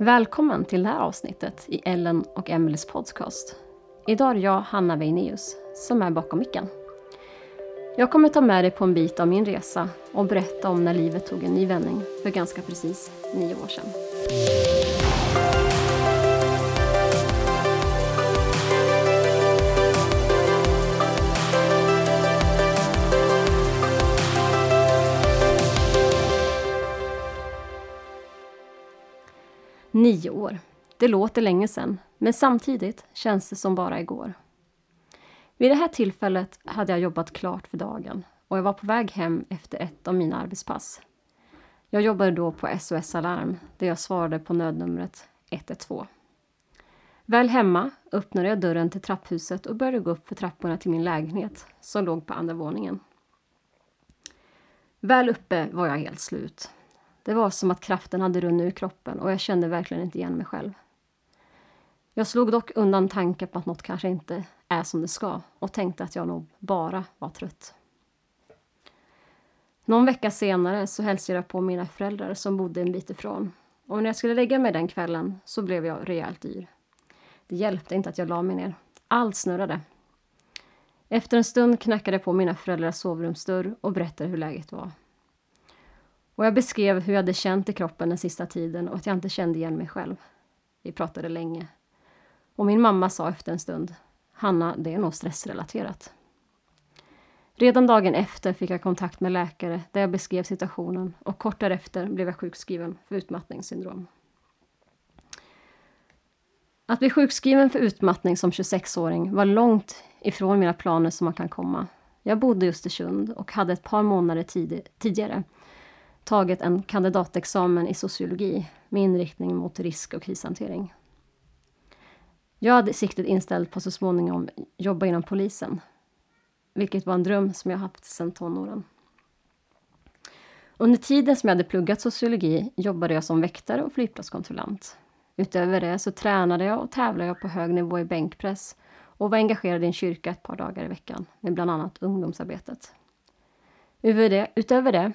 Välkommen till det här avsnittet i Ellen och Emelies podcast. Idag är det jag, Hanna Weineus, som är bakom micken. Jag kommer ta med dig på en bit av min resa och berätta om när livet tog en ny vändning för ganska precis nio år sedan. Nio år. Det låter länge sedan, men samtidigt känns det som bara igår. Vid det här tillfället hade jag jobbat klart för dagen och jag var på väg hem efter ett av mina arbetspass. Jag jobbade då på SOS Alarm där jag svarade på nödnumret 112. Väl hemma öppnade jag dörren till trapphuset och började gå upp för trapporna till min lägenhet som låg på andra våningen. Väl uppe var jag helt slut. Det var som att kraften hade runnit ur kroppen och jag kände verkligen inte igen mig själv. Jag slog dock undan tanken på att något kanske inte är som det ska och tänkte att jag nog bara var trött. Någon vecka senare så hälsade jag på mina föräldrar som bodde en bit ifrån. Och när jag skulle lägga mig den kvällen så blev jag rejält yr. Det hjälpte inte att jag la mig ner. Allt snurrade. Efter en stund knackade jag på mina föräldrars sovrumsdörr och berättade hur läget var. Och jag beskrev hur jag hade känt i kroppen den sista tiden och att jag inte kände igen mig själv. Vi pratade länge. Och min mamma sa efter en stund, Hanna, det är nog stressrelaterat. Redan dagen efter fick jag kontakt med läkare där jag beskrev situationen och kort därefter blev jag sjukskriven för utmattningssyndrom. Att bli sjukskriven för utmattning som 26-åring var långt ifrån mina planer som man kan komma. Jag bodde i Östersund och hade ett par månader tidigare tagit en kandidatexamen i sociologi med inriktning mot risk och krishantering. Jag hade siktet inställt på så småningom jobba inom polisen, vilket var en dröm som jag haft sedan tonåren. Under tiden som jag hade pluggat sociologi jobbade jag som väktare och flygplatskontrollant. Utöver det så tränade jag och tävlade jag på hög nivå i bänkpress och var engagerad i en kyrka ett par dagar i veckan med bland annat ungdomsarbetet. Utöver det, utöver det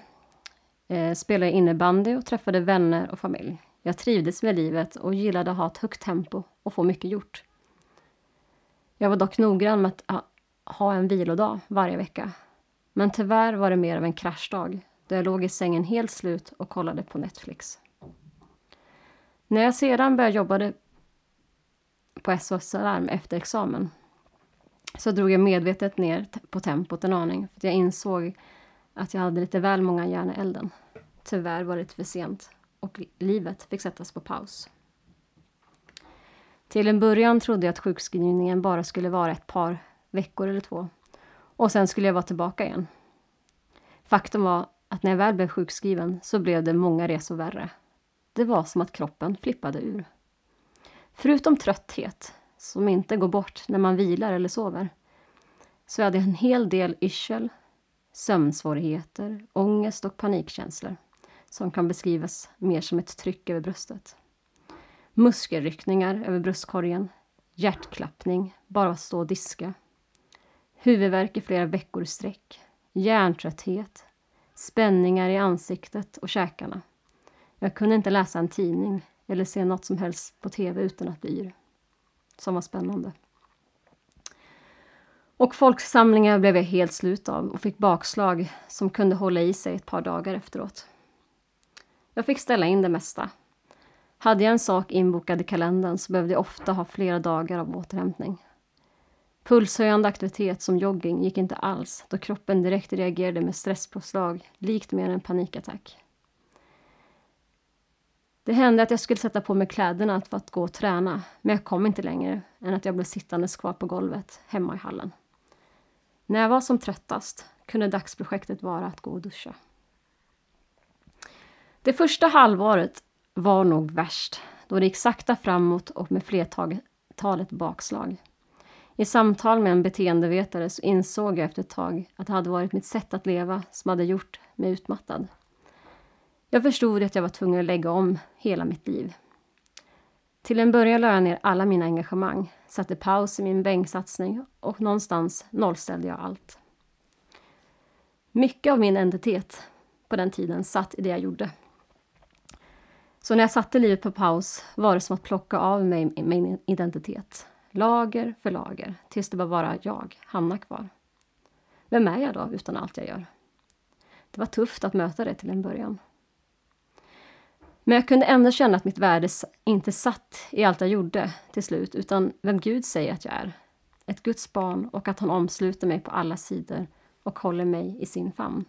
eh, spelade jag innebandy och träffade vänner och familj. Jag trivdes med livet och gillade att ha ett högt tempo och få mycket gjort. Jag var dock noggrann med att ah, ha en vilodag varje vecka. Men tyvärr var det mer av en kraschdag då jag låg i sängen helt slut och kollade på Netflix. När jag sedan började jobba på SOS Alarm efter examen så drog jag medvetet ner på tempot en aning för jag insåg att jag hade lite väl många järn i elden. Tyvärr var det för sent och livet fick sättas på paus. Till en början trodde jag att sjukskrivningen bara skulle vara ett par veckor eller två. Och sen skulle jag vara tillbaka igen. Faktum var att när jag väl blev sjukskriven så blev det många resor värre. Det var som att kroppen flippade ur. Förutom trötthet, som inte går bort när man vilar eller sover, så hade jag en hel del yrsel, sömnsvårigheter, ångest och panikkänslor som kan beskrivas mer som ett tryck över bröstet. Muskelryckningar över bröstkorgen, hjärtklappning, bara att stå och diska. Huvudvärk i flera veckor i sträck, hjärntrötthet, spänningar i ansiktet och käkarna. Jag kunde inte läsa en tidning eller se något som helst på tv utan att bli yr. Som var spännande. Och folksamlingar blev jag helt slut av och fick bakslag som kunde hålla i sig ett par dagar efteråt. Jag fick ställa in det mesta. Hade jag en sak inbokad i kalendern så behövde jag ofta ha flera dagar av återhämtning. Pulshöjande aktivitet som jogging gick inte alls då kroppen direkt reagerade med stresspåslag, likt mer en panikattack. Det hände att jag skulle sätta på mig kläderna för att gå och träna, men jag kom inte längre än att jag blev sittandes kvar på golvet hemma i hallen. När jag var som tröttast kunde dagsprojektet vara att gå och duscha. Det första halvåret var nog värst, då det gick sakta framåt och med flertalet bakslag. I samtal med en beteendevetare så insåg jag efter ett tag att det hade varit mitt sätt att leva som hade gjort mig utmattad. Jag förstod att jag var tvungen att lägga om hela mitt liv. Till en början lade jag ner alla mina engagemang, satte paus i min bänksatsning och någonstans nollställde jag allt. Mycket av min identitet på den tiden satt i det jag gjorde. Så när jag satte livet på paus var det som att plocka av mig min identitet. Lager för lager, tills det bara var jag, Hanna, kvar. Vem är jag då utan allt jag gör? Det var tufft att möta det till en början. Men jag kunde ändå känna att mitt värde inte satt i allt jag gjorde till slut, utan vem Gud säger att jag är. Ett Guds barn och att han omsluter mig på alla sidor och håller mig i sin famn.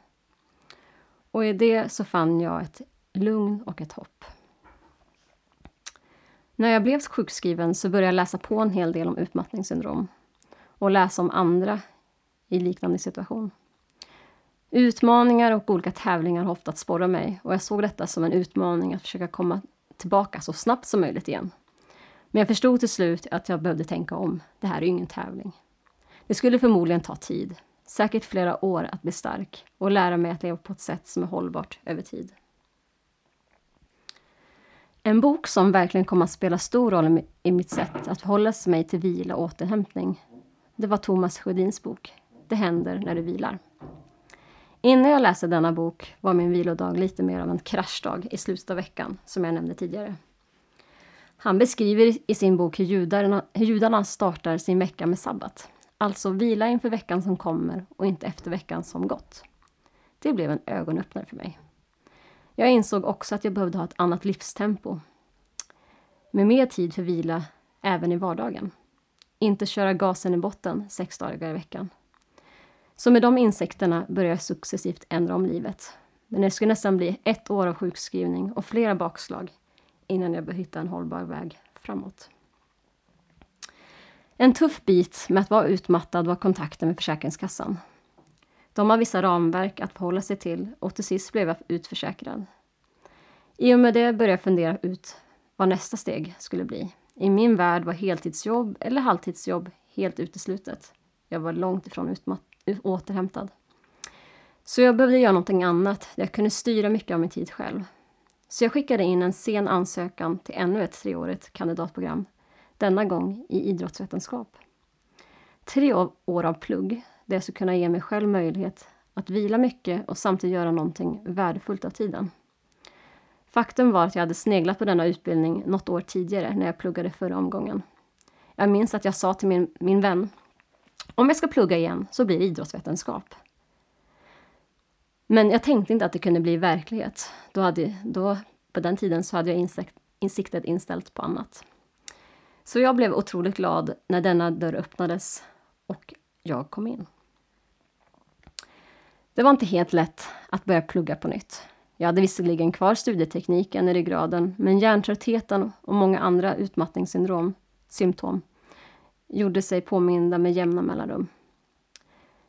Och i det så fann jag ett lugn och ett hopp. När jag blev sjukskriven så började jag läsa på en hel del om utmattningssyndrom och läsa om andra i liknande situation. Utmaningar och olika tävlingar har ofta sporrat mig och jag såg detta som en utmaning att försöka komma tillbaka så snabbt som möjligt igen. Men jag förstod till slut att jag behövde tänka om. Det här är ju ingen tävling. Det skulle förmodligen ta tid, säkert flera år att bli stark och lära mig att leva på ett sätt som är hållbart över tid. En bok som verkligen kom att spela stor roll i mitt sätt att förhålla mig till vila och återhämtning, det var Thomas Sjödins bok Det händer när du vilar. Innan jag läste denna bok var min vilodag lite mer av en kraschdag i slutet av veckan, som jag nämnde tidigare. Han beskriver i sin bok hur judarna, hur judarna startar sin vecka med sabbat. Alltså vila inför veckan som kommer och inte efter veckan som gått. Det blev en ögonöppnare för mig. Jag insåg också att jag behövde ha ett annat livstempo. Med mer tid för vila även i vardagen. Inte köra gasen i botten sex dagar i veckan. Så med de insikterna började jag successivt ändra om livet. Men det skulle nästan bli ett år av sjukskrivning och flera bakslag innan jag började hitta en hållbar väg framåt. En tuff bit med att vara utmattad var kontakten med Försäkringskassan. De har vissa ramverk att förhålla sig till och till sist blev jag utförsäkrad. I och med det började jag fundera ut vad nästa steg skulle bli. I min värld var heltidsjobb eller halvtidsjobb helt uteslutet. Jag var långt ifrån återhämtad. Så jag behövde göra någonting annat där jag kunde styra mycket av min tid själv. Så jag skickade in en sen ansökan till ännu ett treårigt kandidatprogram. Denna gång i idrottsvetenskap. Tre år av plugg där jag skulle kunna ge mig själv möjlighet att vila mycket och samtidigt göra någonting värdefullt av tiden. Faktum var att jag hade sneglat på denna utbildning något år tidigare när jag pluggade förra omgången. Jag minns att jag sa till min, min vän om jag ska plugga igen så blir det idrottsvetenskap. Men jag tänkte inte att det kunde bli verklighet. Då hade, då, på den tiden så hade jag insikt, insiktet inställt på annat. Så jag blev otroligt glad när denna dörr öppnades och jag kom in. Det var inte helt lätt att börja plugga på nytt. Jag hade visserligen kvar studietekniken i ryggraden, men hjärntröttheten och många andra utmattningssyndrom, symptom, gjorde sig påminda med jämna mellanrum.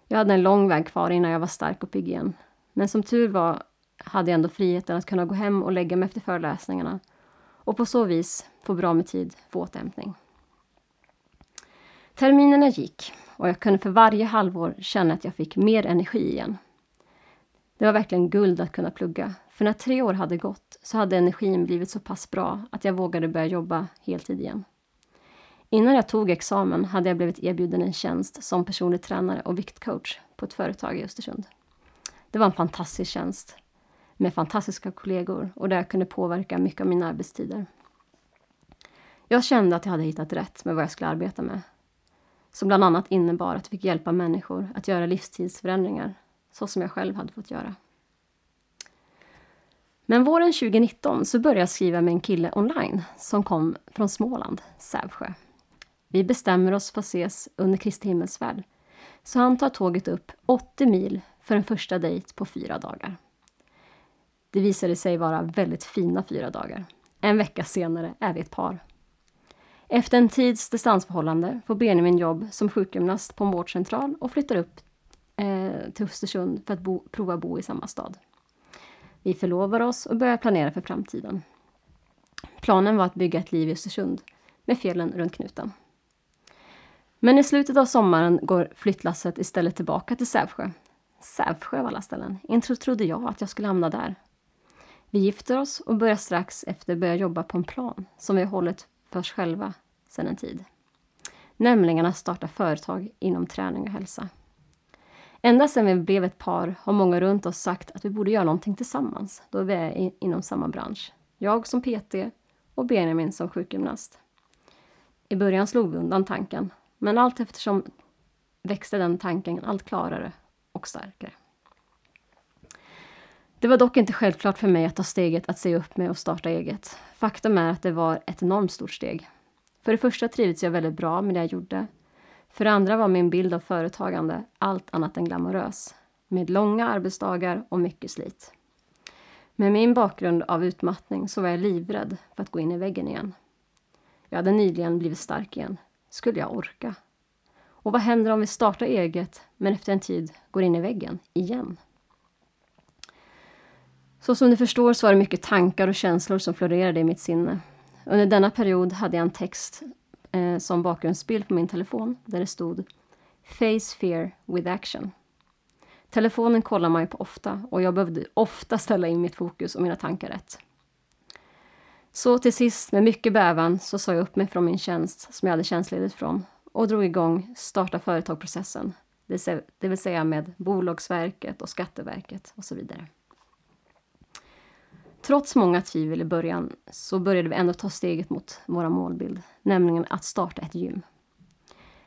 Jag hade en lång väg kvar innan jag var stark och pigg igen. Men som tur var hade jag ändå friheten att kunna gå hem och lägga mig efter föreläsningarna och på så vis få bra med tid för återhämtning. Terminerna gick och jag kunde för varje halvår känna att jag fick mer energi igen. Det var verkligen guld att kunna plugga, för när tre år hade gått så hade energin blivit så pass bra att jag vågade börja jobba heltid igen. Innan jag tog examen hade jag blivit erbjuden en tjänst som personlig tränare och viktcoach på ett företag i Östersund. Det var en fantastisk tjänst med fantastiska kollegor och där jag kunde påverka mycket av mina arbetstider. Jag kände att jag hade hittat rätt med vad jag skulle arbeta med. Som bland annat innebar att jag fick hjälpa människor att göra livstidsförändringar så som jag själv hade fått göra. Men våren 2019 så började jag skriva med en kille online som kom från Småland, Sävsjö. Vi bestämmer oss för att ses under Kristi himmelsfärd. Så han tar tåget upp 80 mil för en första dejt på fyra dagar. Det visade sig vara väldigt fina fyra dagar. En vecka senare är vi ett par. Efter en tids distansförhållande får Benjamin jobb som sjukgymnast på en vårdcentral och flyttar upp eh, till Östersund för att bo, prova bo i samma stad. Vi förlovar oss och börjar planera för framtiden. Planen var att bygga ett liv i Östersund med fjällen runt knuten. Men i slutet av sommaren går flyttlasset istället tillbaka till Sävsjö. Sävsjö av alla ställen. Inte trodde jag att jag skulle hamna där. Vi gifter oss och börjar strax efter börja jobba på en plan som vi har hållit för oss själva sedan en tid. Nämligen att starta företag inom träning och hälsa. Ända sedan vi blev ett par har många runt oss sagt att vi borde göra någonting tillsammans då vi är inom samma bransch. Jag som PT och Benjamin som sjukgymnast. I början slog vi undan tanken, men allt eftersom växte den tanken allt klarare och starkare. Det var dock inte självklart för mig att ta steget att se upp med och starta eget. Faktum är att det var ett enormt stort steg. För det första trivdes jag väldigt bra med det jag gjorde. För det andra var min bild av företagande allt annat än glamorös. Med långa arbetsdagar och mycket slit. Med min bakgrund av utmattning så var jag livrädd för att gå in i väggen igen. Jag hade nyligen blivit stark igen. Skulle jag orka? Och vad händer om vi startar eget men efter en tid går in i väggen igen? Så som ni förstår så var det mycket tankar och känslor som florerade i mitt sinne. Under denna period hade jag en text eh, som bakgrundsbild på min telefon där det stod Face fear with action. Telefonen kollar man ju på ofta och jag behövde ofta ställa in mitt fokus och mina tankar rätt. Så till sist, med mycket bävan, så sa jag upp mig från min tjänst som jag hade tjänstledigt från och drog igång starta företag-processen, det vill säga med Bolagsverket och Skatteverket och så vidare. Trots många tvivel i början så började vi ändå ta steget mot vår målbild, nämligen att starta ett gym.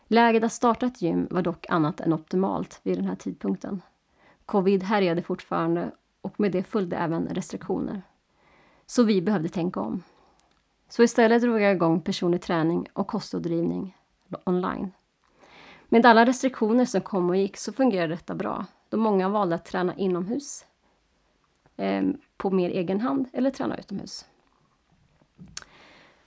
Läget att starta ett gym var dock annat än optimalt vid den här tidpunkten. Covid härjade fortfarande och med det följde även restriktioner. Så vi behövde tänka om. Så istället drog jag igång personlig träning och kostrådgivning online. Med alla restriktioner som kom och gick så fungerade detta bra, då många valde att träna inomhus eh, på mer egen hand eller träna utomhus.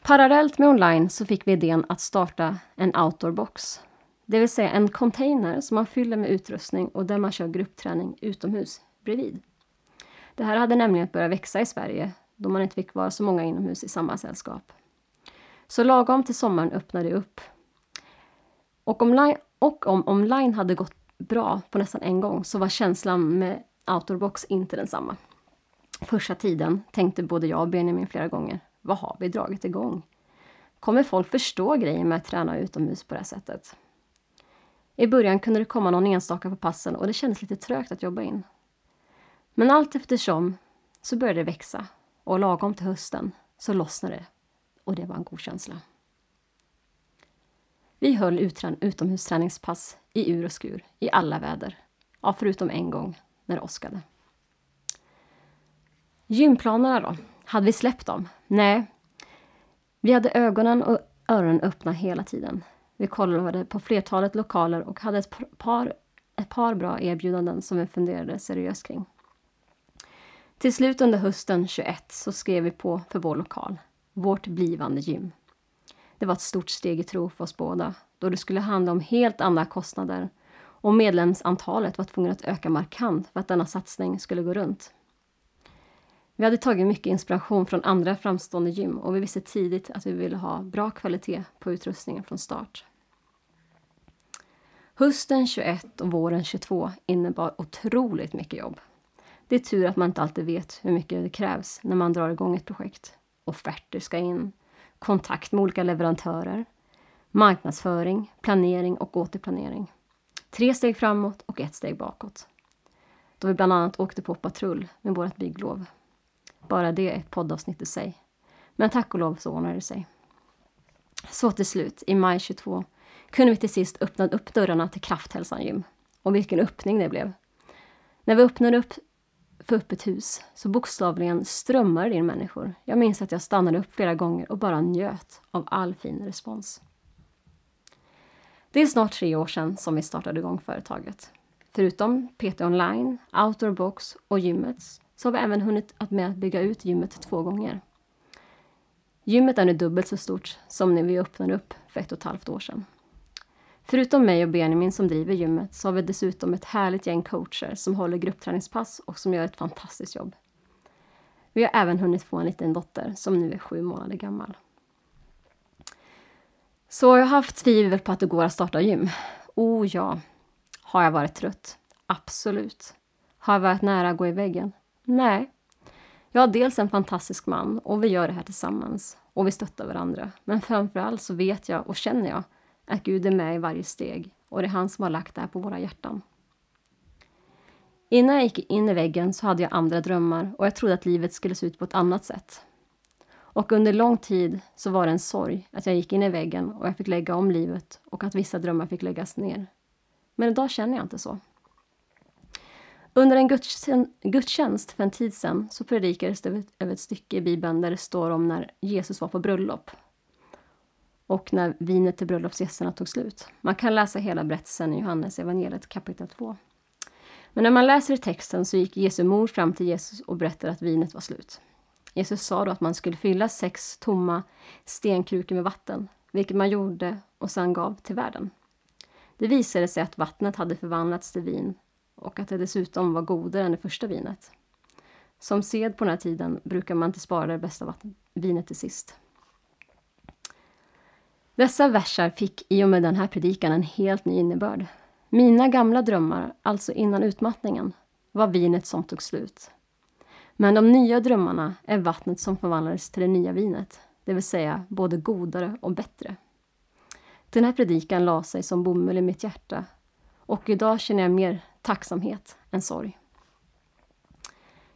Parallellt med online så fick vi idén att starta en outdoorbox. Det vill säga en container som man fyller med utrustning och där man kör gruppträning utomhus bredvid. Det här hade nämligen börjat växa i Sverige då man inte fick vara så många inomhus i samma sällskap. Så lagom till sommaren öppnade det upp. Och, online, och om online hade gått bra på nästan en gång så var känslan med outdoorbox inte densamma. Första tiden tänkte både jag och Benjamin flera gånger, vad har vi dragit igång? Kommer folk förstå grejen med att träna utomhus på det här sättet? I början kunde det komma någon enstaka på passen och det kändes lite trögt att jobba in. Men allt eftersom så började det växa och lagom till hösten så lossnade det och det var en god känsla. Vi höll utomhusträningspass i ur och skur i alla väder. Ja, förutom en gång när det åskade. Gymplanerna då? Hade vi släppt dem? Nej. Vi hade ögonen och öronen öppna hela tiden. Vi kollade på flertalet lokaler och hade ett par, ett par bra erbjudanden som vi funderade seriöst kring. Till slut under hösten 21 så skrev vi på för vår lokal, vårt blivande gym. Det var ett stort steg i tro för oss båda, då det skulle handla om helt andra kostnader och medlemsantalet var tvunget att öka markant för att denna satsning skulle gå runt. Vi hade tagit mycket inspiration från andra framstående gym och vi visste tidigt att vi ville ha bra kvalitet på utrustningen från start. Hösten 21 och våren 22 innebar otroligt mycket jobb. Det är tur att man inte alltid vet hur mycket det krävs när man drar igång ett projekt. Offerter ska in, kontakt med olika leverantörer, marknadsföring, planering och återplanering. Tre steg framåt och ett steg bakåt. Då vi bland annat åkte på patrull med vårt bygglov. Bara det är ett poddavsnitt i sig. Men tack och lov så ordnade det sig. Så till slut, i maj 22, kunde vi till sist öppna upp dörrarna till Krafthälsan gym. Och vilken öppning det blev! När vi öppnade upp för öppet hus så bokstavligen strömmade det in människor. Jag minns att jag stannade upp flera gånger och bara njöt av all fin respons. Det är snart tre år sedan som vi startade igång företaget. Förutom PT Online, Outdoorbox och gymmet så har vi även hunnit att med att bygga ut gymmet två gånger. Gymmet är nu dubbelt så stort som när vi öppnade upp för ett och ett halvt år sedan. Förutom mig och Benjamin som driver gymmet så har vi dessutom ett härligt gäng coacher som håller gruppträningspass och som gör ett fantastiskt jobb. Vi har även hunnit få en liten dotter som nu är sju månader gammal. Så jag har haft tvivel på att det går att starta gym. Oh ja. Har jag varit trött? Absolut. Har jag varit nära att gå i väggen? Nej. Jag har dels en fantastisk man och vi gör det här tillsammans och vi stöttar varandra. Men framförallt så vet jag och känner jag att Gud är med i varje steg och det är han som har lagt det här på våra hjärtan. Innan jag gick in i väggen så hade jag andra drömmar och jag trodde att livet skulle se ut på ett annat sätt. Och under lång tid så var det en sorg att jag gick in i väggen och jag fick lägga om livet och att vissa drömmar fick läggas ner. Men idag känner jag inte så. Under en gudstjänst för en tid sedan så predikades det över ett stycke i Bibeln där det står om när Jesus var på bröllop och när vinet till bröllopsgästerna tog slut. Man kan läsa hela berättelsen i Johannes evangeliet kapitel 2. Men när man läser i texten så gick Jesu mor fram till Jesus och berättade att vinet var slut. Jesus sa då att man skulle fylla sex tomma stenkrukor med vatten, vilket man gjorde och sedan gav till världen. Det visade sig att vattnet hade förvandlats till vin och att det dessutom var godare än det första vinet. Som sed på den här tiden brukar man inte spara det bästa vatten, vinet till sist. Dessa versar fick i och med den här predikan en helt ny innebörd. Mina gamla drömmar, alltså innan utmattningen, var vinet som tog slut. Men de nya drömmarna är vattnet som förvandlades till det nya vinet, det vill säga både godare och bättre. Den här predikan la sig som bomull i mitt hjärta och idag känner jag mer tacksamhet än sorg.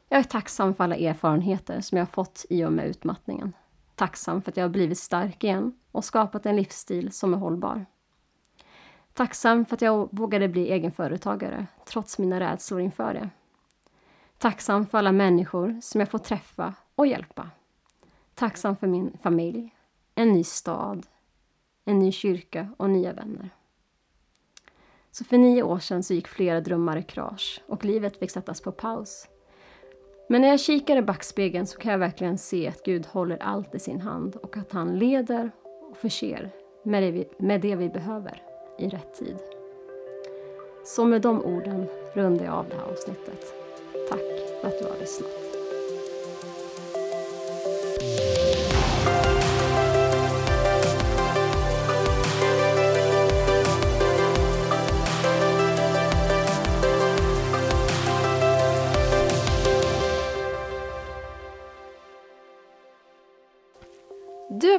Jag är tacksam för alla erfarenheter som jag fått i och med utmattningen. Tacksam för att jag har blivit stark igen och skapat en livsstil som är hållbar. Tacksam för att jag vågade bli egenföretagare trots mina rädslor inför det. Tacksam för alla människor som jag får träffa och hjälpa. Tacksam för min familj, en ny stad, en ny kyrka och nya vänner. Så för nio år sedan så gick flera drömmar i krasch och livet fick sättas på paus. Men när jag kikar i backspegeln så kan jag verkligen se att Gud håller allt i sin hand och att han leder och förser med det vi, med det vi behöver i rätt tid. Så med de orden rundar jag av det här avsnittet. Tack för att du har lyssnat.